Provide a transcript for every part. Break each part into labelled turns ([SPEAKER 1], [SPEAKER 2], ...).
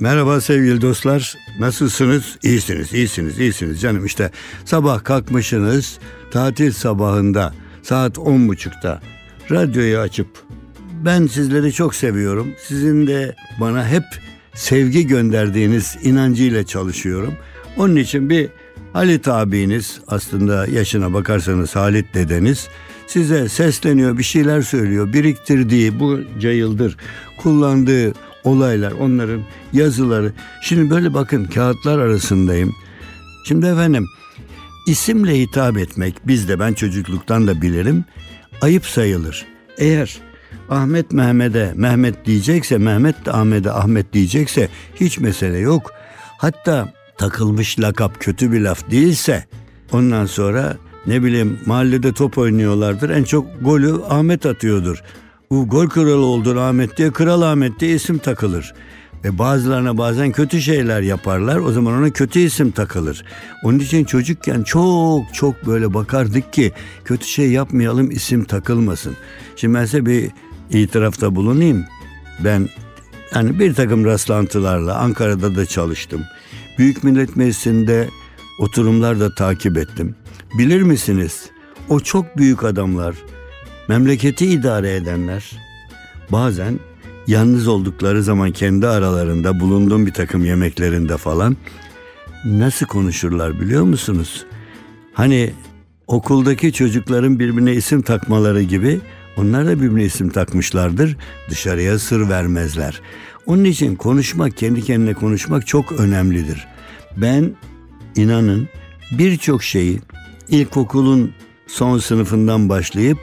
[SPEAKER 1] Merhaba sevgili dostlar. Nasılsınız? İyisiniz, iyisiniz, iyisiniz canım. İşte sabah kalkmışsınız. Tatil sabahında saat on buçukta radyoyu açıp ben sizleri çok seviyorum. Sizin de bana hep sevgi gönderdiğiniz inancıyla çalışıyorum. Onun için bir Halit abiniz aslında yaşına bakarsanız Halit dedeniz size sesleniyor bir şeyler söylüyor. Biriktirdiği bu yıldır kullandığı olaylar onların yazıları. Şimdi böyle bakın kağıtlar arasındayım. Şimdi efendim isimle hitap etmek bizde ben çocukluktan da bilirim ayıp sayılır. Eğer Ahmet Mehmet'e Mehmet diyecekse Mehmet de Ahmet'e Ahmet diyecekse hiç mesele yok. Hatta takılmış lakap kötü bir laf değilse ondan sonra ne bileyim mahallede top oynuyorlardır en çok golü Ahmet atıyordur. Gol kralı oldun Ahmet diye Kral Ahmet diye isim takılır. Ve bazılarına bazen kötü şeyler yaparlar. O zaman ona kötü isim takılır. Onun için çocukken çok çok böyle bakardık ki kötü şey yapmayalım isim takılmasın. Şimdi ben size bir itirafta bulunayım. Ben yani bir takım rastlantılarla Ankara'da da çalıştım. Büyük Millet Meclisi'nde oturumlar da takip ettim. Bilir misiniz? O çok büyük adamlar, memleketi idare edenler bazen yalnız oldukları zaman kendi aralarında bulunduğum bir takım yemeklerinde falan nasıl konuşurlar biliyor musunuz? Hani okuldaki çocukların birbirine isim takmaları gibi onlar da birbirine isim takmışlardır. Dışarıya sır vermezler. Onun için konuşmak, kendi kendine konuşmak çok önemlidir. Ben inanın birçok şeyi ilkokulun son sınıfından başlayıp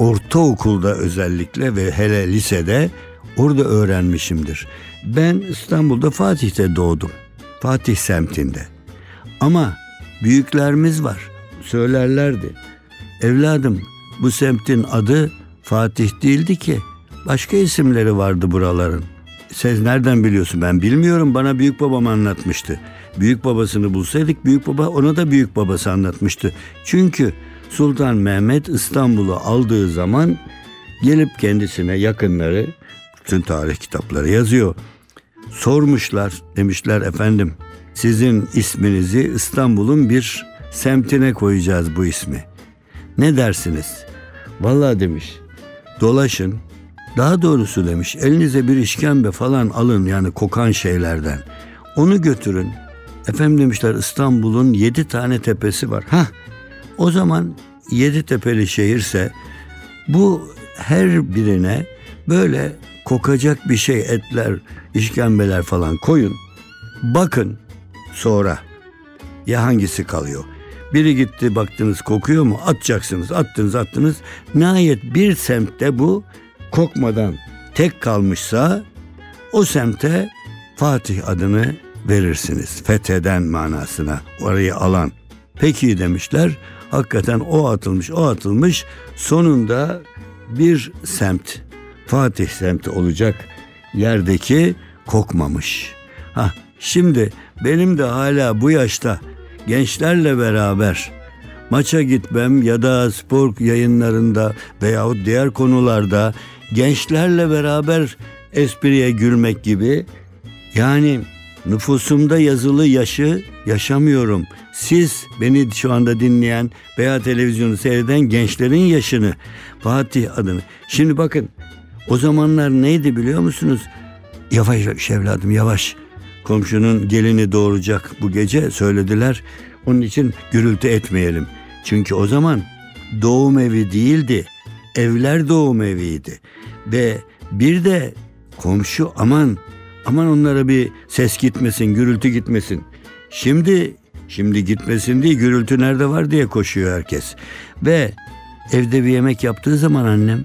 [SPEAKER 1] ortaokulda özellikle ve hele lisede orada öğrenmişimdir. Ben İstanbul'da Fatih'te doğdum. Fatih semtinde. Ama büyüklerimiz var. Söylerlerdi. Evladım bu semtin adı Fatih değildi ki. Başka isimleri vardı buraların. Sen nereden biliyorsun? Ben bilmiyorum. Bana büyük babam anlatmıştı. Büyük babasını bulsaydık büyük baba ona da büyük babası anlatmıştı. Çünkü Sultan Mehmet İstanbul'u aldığı zaman gelip kendisine yakınları bütün tarih kitapları yazıyor. Sormuşlar demişler efendim sizin isminizi İstanbul'un bir semtine koyacağız bu ismi. Ne dersiniz? Vallahi demiş dolaşın daha doğrusu demiş elinize bir işkembe falan alın yani kokan şeylerden. Onu götürün. Efendim demişler İstanbul'un yedi tane tepesi var. Ha o zaman yedi tepeli şehirse bu her birine böyle kokacak bir şey etler, işkembeler falan koyun. Bakın sonra ya hangisi kalıyor? Biri gitti baktınız kokuyor mu? Atacaksınız. Attınız attınız. Nihayet bir semtte bu kokmadan tek kalmışsa o semte Fatih adını verirsiniz. Fetheden manasına orayı alan. Peki demişler. Hakikaten o atılmış o atılmış. Sonunda bir semt Fatih semti olacak yerdeki kokmamış. Ha şimdi benim de hala bu yaşta gençlerle beraber maça gitmem ya da spor yayınlarında veyahut diğer konularda gençlerle beraber espriye gülmek gibi yani nüfusumda yazılı yaşı yaşamıyorum. Siz beni şu anda dinleyen veya televizyonu seyreden gençlerin yaşını Fatih adını. Şimdi bakın o zamanlar neydi biliyor musunuz? Yavaş evladım yavaş. Komşunun gelini doğuracak bu gece söylediler. Onun için gürültü etmeyelim. Çünkü o zaman doğum evi değildi. Evler doğum eviydi. Ve bir de komşu aman aman onlara bir ses gitmesin, gürültü gitmesin. Şimdi şimdi gitmesin diye gürültü nerede var diye koşuyor herkes. Ve evde bir yemek yaptığı zaman annem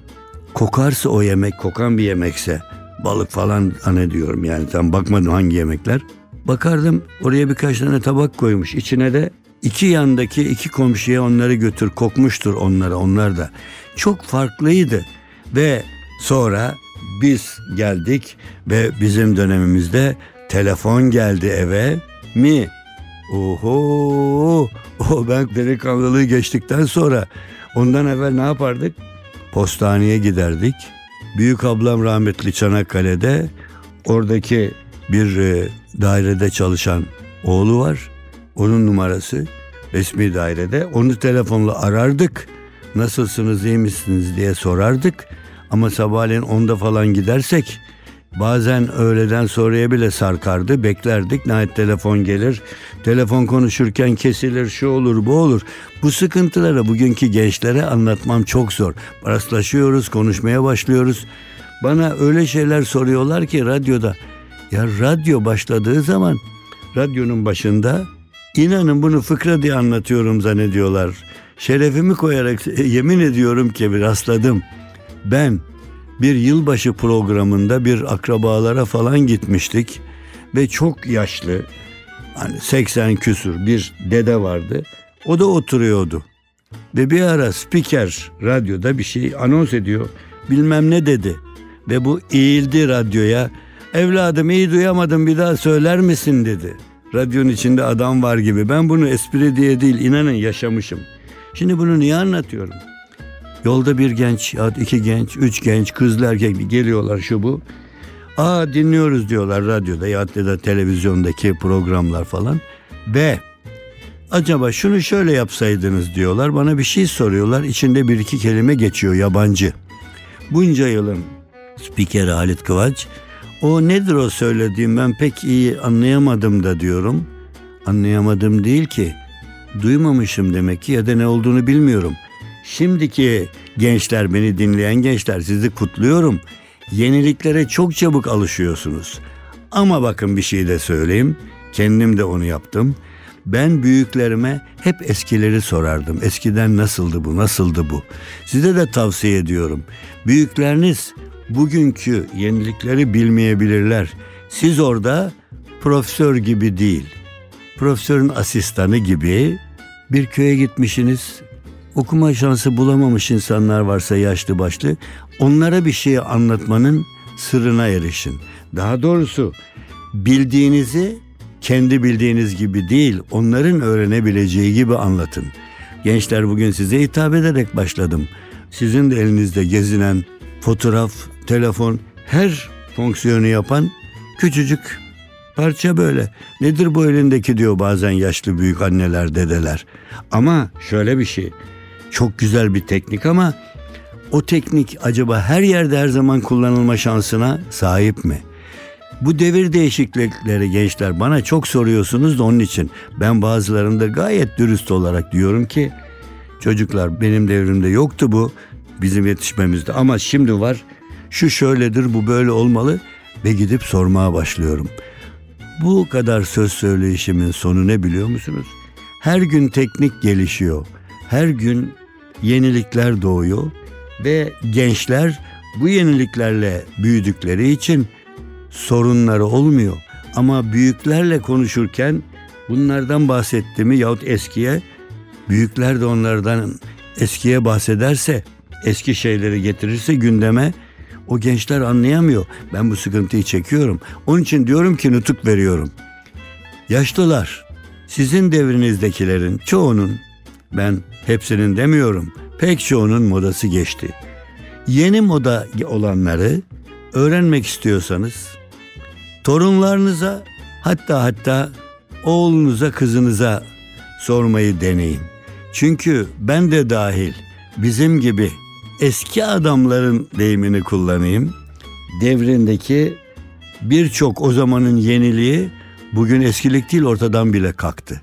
[SPEAKER 1] kokarsa o yemek kokan bir yemekse balık falan hani diyorum yani tam bakmadım hangi yemekler. Bakardım oraya birkaç tane tabak koymuş. içine de iki yandaki iki komşuya onları götür kokmuştur onlara onlar da. Çok farklıydı ve sonra biz geldik ve bizim dönemimizde telefon geldi eve mi? Oho, o ben delikanlılığı geçtikten sonra ondan evvel ne yapardık? Postaneye giderdik. Büyük ablam rahmetli Çanakkale'de oradaki bir e, dairede çalışan oğlu var. Onun numarası resmi dairede. Onu telefonla arardık. Nasılsınız iyi misiniz diye sorardık. Ama sabahleyin onda falan gidersek bazen öğleden sonraya bile sarkardı. Beklerdik. Nihayet telefon gelir. Telefon konuşurken kesilir şu olur bu olur. Bu sıkıntıları bugünkü gençlere anlatmam çok zor. Rastlaşıyoruz konuşmaya başlıyoruz. Bana öyle şeyler soruyorlar ki radyoda. Ya radyo başladığı zaman radyonun başında inanın bunu fıkra diye anlatıyorum zannediyorlar. Şerefimi koyarak yemin ediyorum ki bir rastladım. Ben bir yılbaşı programında bir akrabalara falan gitmiştik ve çok yaşlı hani 80 küsur bir dede vardı. O da oturuyordu. Ve bir ara spiker radyoda bir şey anons ediyor. Bilmem ne dedi. Ve bu eğildi radyoya. Evladım iyi duyamadım bir daha söyler misin dedi. Radyonun içinde adam var gibi. Ben bunu espri diye değil inanın yaşamışım. Şimdi bunu niye anlatıyorum? Yolda bir genç, iki genç, üç genç, kızlı erkek geliyorlar şu bu. Aa dinliyoruz diyorlar radyoda ya da televizyondaki programlar falan. Ve acaba şunu şöyle yapsaydınız diyorlar. Bana bir şey soruyorlar. İçinde bir iki kelime geçiyor yabancı. Bunca yılın spikeri Halit Kıvaç. O nedir o söylediğim ben pek iyi anlayamadım da diyorum. Anlayamadım değil ki. Duymamışım demek ki ya da ne olduğunu bilmiyorum. Şimdiki gençler beni dinleyen gençler sizi kutluyorum. Yeniliklere çok çabuk alışıyorsunuz. Ama bakın bir şey de söyleyeyim. Kendim de onu yaptım. Ben büyüklerime hep eskileri sorardım. Eskiden nasıldı bu, nasıldı bu? Size de tavsiye ediyorum. Büyükleriniz bugünkü yenilikleri bilmeyebilirler. Siz orada profesör gibi değil, profesörün asistanı gibi bir köye gitmişsiniz. Okuma şansı bulamamış insanlar varsa yaşlı başlı, onlara bir şey anlatmanın sırrına erişin. Daha doğrusu bildiğinizi kendi bildiğiniz gibi değil, onların öğrenebileceği gibi anlatın. Gençler bugün size hitap ederek başladım. Sizin de elinizde gezinen fotoğraf, telefon, her fonksiyonu yapan küçücük parça böyle. Nedir bu elindeki diyor bazen yaşlı büyük anneler, dedeler. Ama şöyle bir şey. Çok güzel bir teknik ama o teknik acaba her yerde her zaman kullanılma şansına sahip mi? Bu devir değişiklikleri gençler bana çok soruyorsunuz da onun için ben bazılarında gayet dürüst olarak diyorum ki çocuklar benim devrimde yoktu bu bizim yetişmemizde ama şimdi var şu şöyledir bu böyle olmalı ve gidip sormaya başlıyorum. Bu kadar söz söyleyişimin sonu ne biliyor musunuz? Her gün teknik gelişiyor. Her gün yenilikler doğuyor ve gençler bu yeniliklerle büyüdükleri için sorunları olmuyor. Ama büyüklerle konuşurken bunlardan bahsetti mi yahut eskiye büyükler de onlardan eskiye bahsederse eski şeyleri getirirse gündeme o gençler anlayamıyor. Ben bu sıkıntıyı çekiyorum. Onun için diyorum ki nutuk veriyorum. Yaşlılar sizin devrinizdekilerin çoğunun ben hepsinin demiyorum pek çoğunun modası geçti. Yeni moda olanları öğrenmek istiyorsanız torunlarınıza hatta hatta oğlunuza kızınıza sormayı deneyin. Çünkü ben de dahil bizim gibi eski adamların deyimini kullanayım. Devrindeki birçok o zamanın yeniliği bugün eskilik değil ortadan bile kalktı.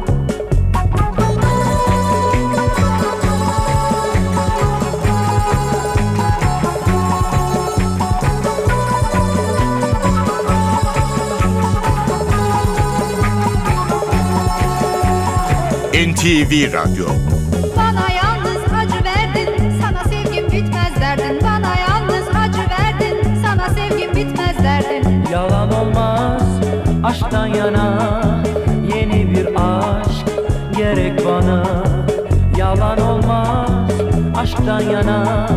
[SPEAKER 2] NTV Radyo
[SPEAKER 3] Bana yalnız acı verdin, sana sevgim bitmez derdin. Bana yalnız acı verdin, sana sevgim bitmez derdin.
[SPEAKER 4] Yalan olmaz aşktan yana Yeni bir aşk gerek bana Yalan olmaz aşktan yana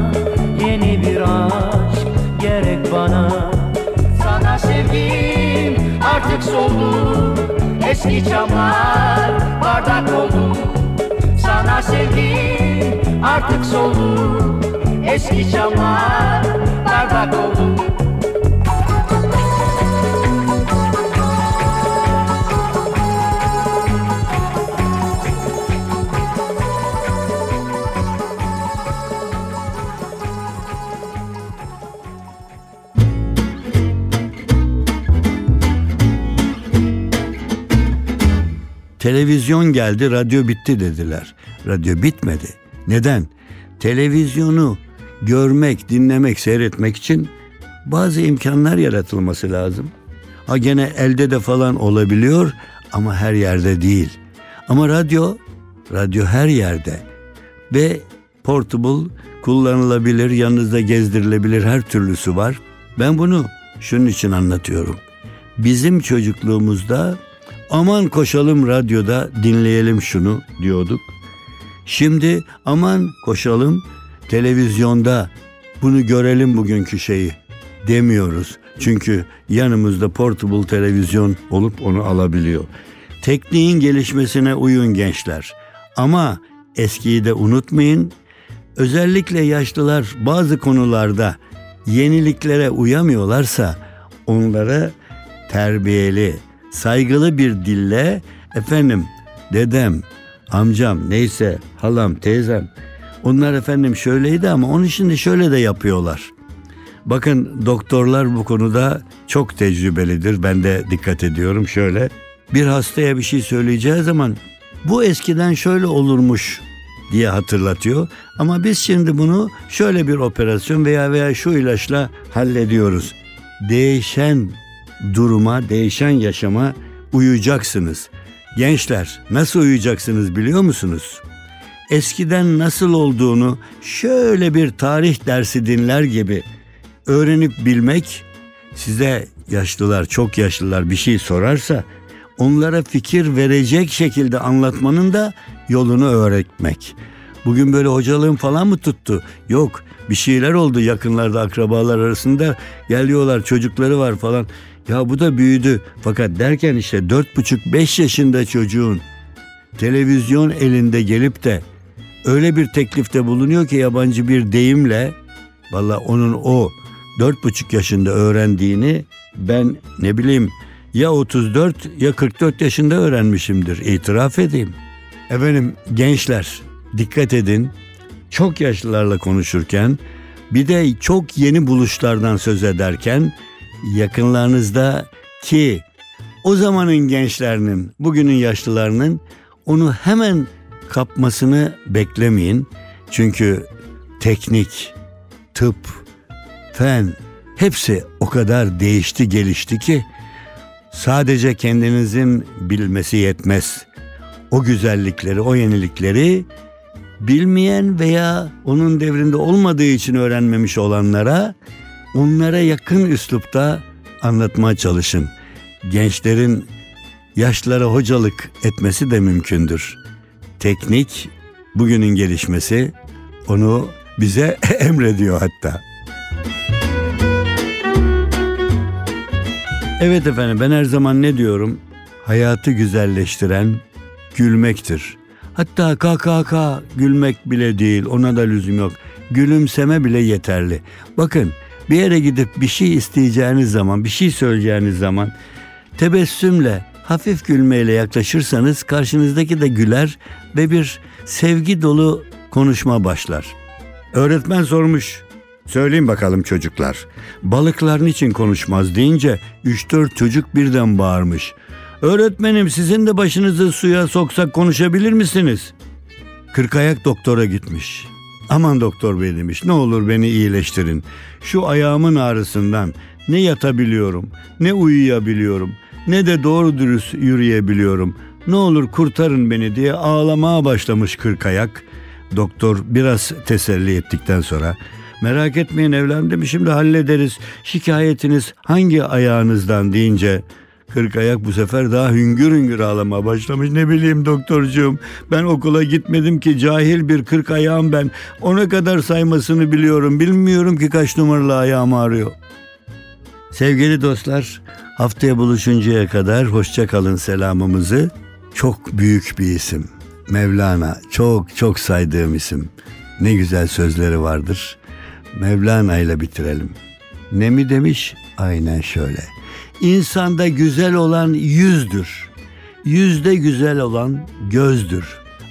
[SPEAKER 4] Yeni bir aşk gerek bana
[SPEAKER 5] Sana sevgim artık soldu Eski çamlar bardak oldu. Sana sevgim artık soldu. Eski çamlar bardak oldu
[SPEAKER 1] Televizyon geldi, radyo bitti dediler. Radyo bitmedi. Neden? Televizyonu görmek, dinlemek, seyretmek için bazı imkanlar yaratılması lazım. Ha gene elde de falan olabiliyor ama her yerde değil. Ama radyo, radyo her yerde ve portable kullanılabilir, yanınızda gezdirilebilir her türlüsü var. Ben bunu şunun için anlatıyorum. Bizim çocukluğumuzda aman koşalım radyoda dinleyelim şunu diyorduk. Şimdi aman koşalım televizyonda bunu görelim bugünkü şeyi demiyoruz. Çünkü yanımızda portable televizyon olup onu alabiliyor. Tekniğin gelişmesine uyun gençler. Ama eskiyi de unutmayın. Özellikle yaşlılar bazı konularda yeniliklere uyamıyorlarsa onlara terbiyeli, saygılı bir dille efendim dedem, amcam neyse halam, teyzem onlar efendim şöyleydi ama onun şimdi şöyle de yapıyorlar. Bakın doktorlar bu konuda çok tecrübelidir. Ben de dikkat ediyorum şöyle. Bir hastaya bir şey söyleyeceği zaman bu eskiden şöyle olurmuş diye hatırlatıyor. Ama biz şimdi bunu şöyle bir operasyon veya veya şu ilaçla hallediyoruz. Değişen duruma, değişen yaşama uyacaksınız. Gençler nasıl uyuyacaksınız biliyor musunuz? Eskiden nasıl olduğunu şöyle bir tarih dersi dinler gibi öğrenip bilmek size yaşlılar, çok yaşlılar bir şey sorarsa onlara fikir verecek şekilde anlatmanın da yolunu öğretmek. Bugün böyle hocalığım falan mı tuttu? Yok bir şeyler oldu yakınlarda akrabalar arasında geliyorlar çocukları var falan. Ya bu da büyüdü. Fakat derken işte dört buçuk beş yaşında çocuğun televizyon elinde gelip de öyle bir teklifte bulunuyor ki yabancı bir deyimle valla onun o dört buçuk yaşında öğrendiğini ben ne bileyim ya 34 ya 44 yaşında öğrenmişimdir. İtiraf edeyim. Efendim gençler dikkat edin. Çok yaşlılarla konuşurken bir de çok yeni buluşlardan söz ederken yakınlarınızda ki o zamanın gençlerinin bugünün yaşlılarının onu hemen kapmasını beklemeyin. Çünkü teknik, tıp, fen hepsi o kadar değişti gelişti ki sadece kendinizin bilmesi yetmez. O güzellikleri, o yenilikleri bilmeyen veya onun devrinde olmadığı için öğrenmemiş olanlara onlara yakın üslupta anlatmaya çalışın. Gençlerin yaşlara hocalık etmesi de mümkündür. Teknik bugünün gelişmesi onu bize emrediyor hatta. Evet efendim ben her zaman ne diyorum? Hayatı güzelleştiren gülmektir. Hatta KKK gülmek bile değil ona da lüzum yok. Gülümseme bile yeterli. Bakın bir yere gidip bir şey isteyeceğiniz zaman, bir şey söyleyeceğiniz zaman tebessümle, hafif gülmeyle yaklaşırsanız karşınızdaki de güler ve bir sevgi dolu konuşma başlar. Öğretmen sormuş. Söyleyin bakalım çocuklar. Balıklar niçin konuşmaz deyince 3-4 çocuk birden bağırmış. Öğretmenim sizin de başınızı suya soksak konuşabilir misiniz? Kırkayak doktora gitmiş. Aman doktor bey demiş ne olur beni iyileştirin. Şu ayağımın ağrısından ne yatabiliyorum ne uyuyabiliyorum ne de doğru dürüst yürüyebiliyorum. Ne olur kurtarın beni diye ağlamaya başlamış kırk ayak. Doktor biraz teselli ettikten sonra merak etmeyin evladım şimdi hallederiz. Şikayetiniz hangi ayağınızdan deyince Kırk ayak bu sefer daha hüngür hüngür ağlamaya başlamış. Ne bileyim doktorcuğum ben okula gitmedim ki cahil bir kırk ayağım ben. Ona kadar saymasını biliyorum. Bilmiyorum ki kaç numaralı ayağım ağrıyor. Sevgili dostlar haftaya buluşuncaya kadar hoşça kalın selamımızı. Çok büyük bir isim. Mevlana çok çok saydığım isim. Ne güzel sözleri vardır. Mevlana ile bitirelim. Ne mi demiş? Aynen şöyle. İnsanda güzel olan yüzdür. Yüzde güzel olan gözdür.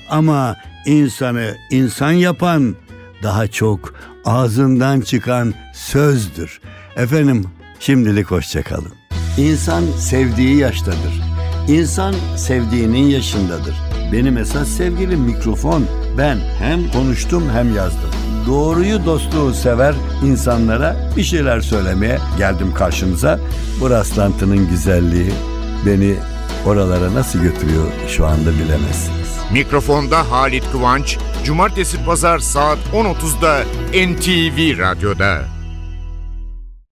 [SPEAKER 1] Ama insanı insan yapan daha çok ağzından çıkan sözdür. Efendim şimdilik hoşçakalın. İnsan sevdiği yaştadır. İnsan sevdiğinin yaşındadır. Benim esas sevgilim mikrofon. Ben hem konuştum hem yazdım. Doğruyu dostluğu sever insanlara bir şeyler söylemeye geldim karşınıza. Bu rastlantının güzelliği beni oralara nasıl götürüyor şu anda bilemezsiniz.
[SPEAKER 2] Mikrofonda Halit Kıvanç, Cumartesi Pazar saat 10.30'da NTV Radyo'da.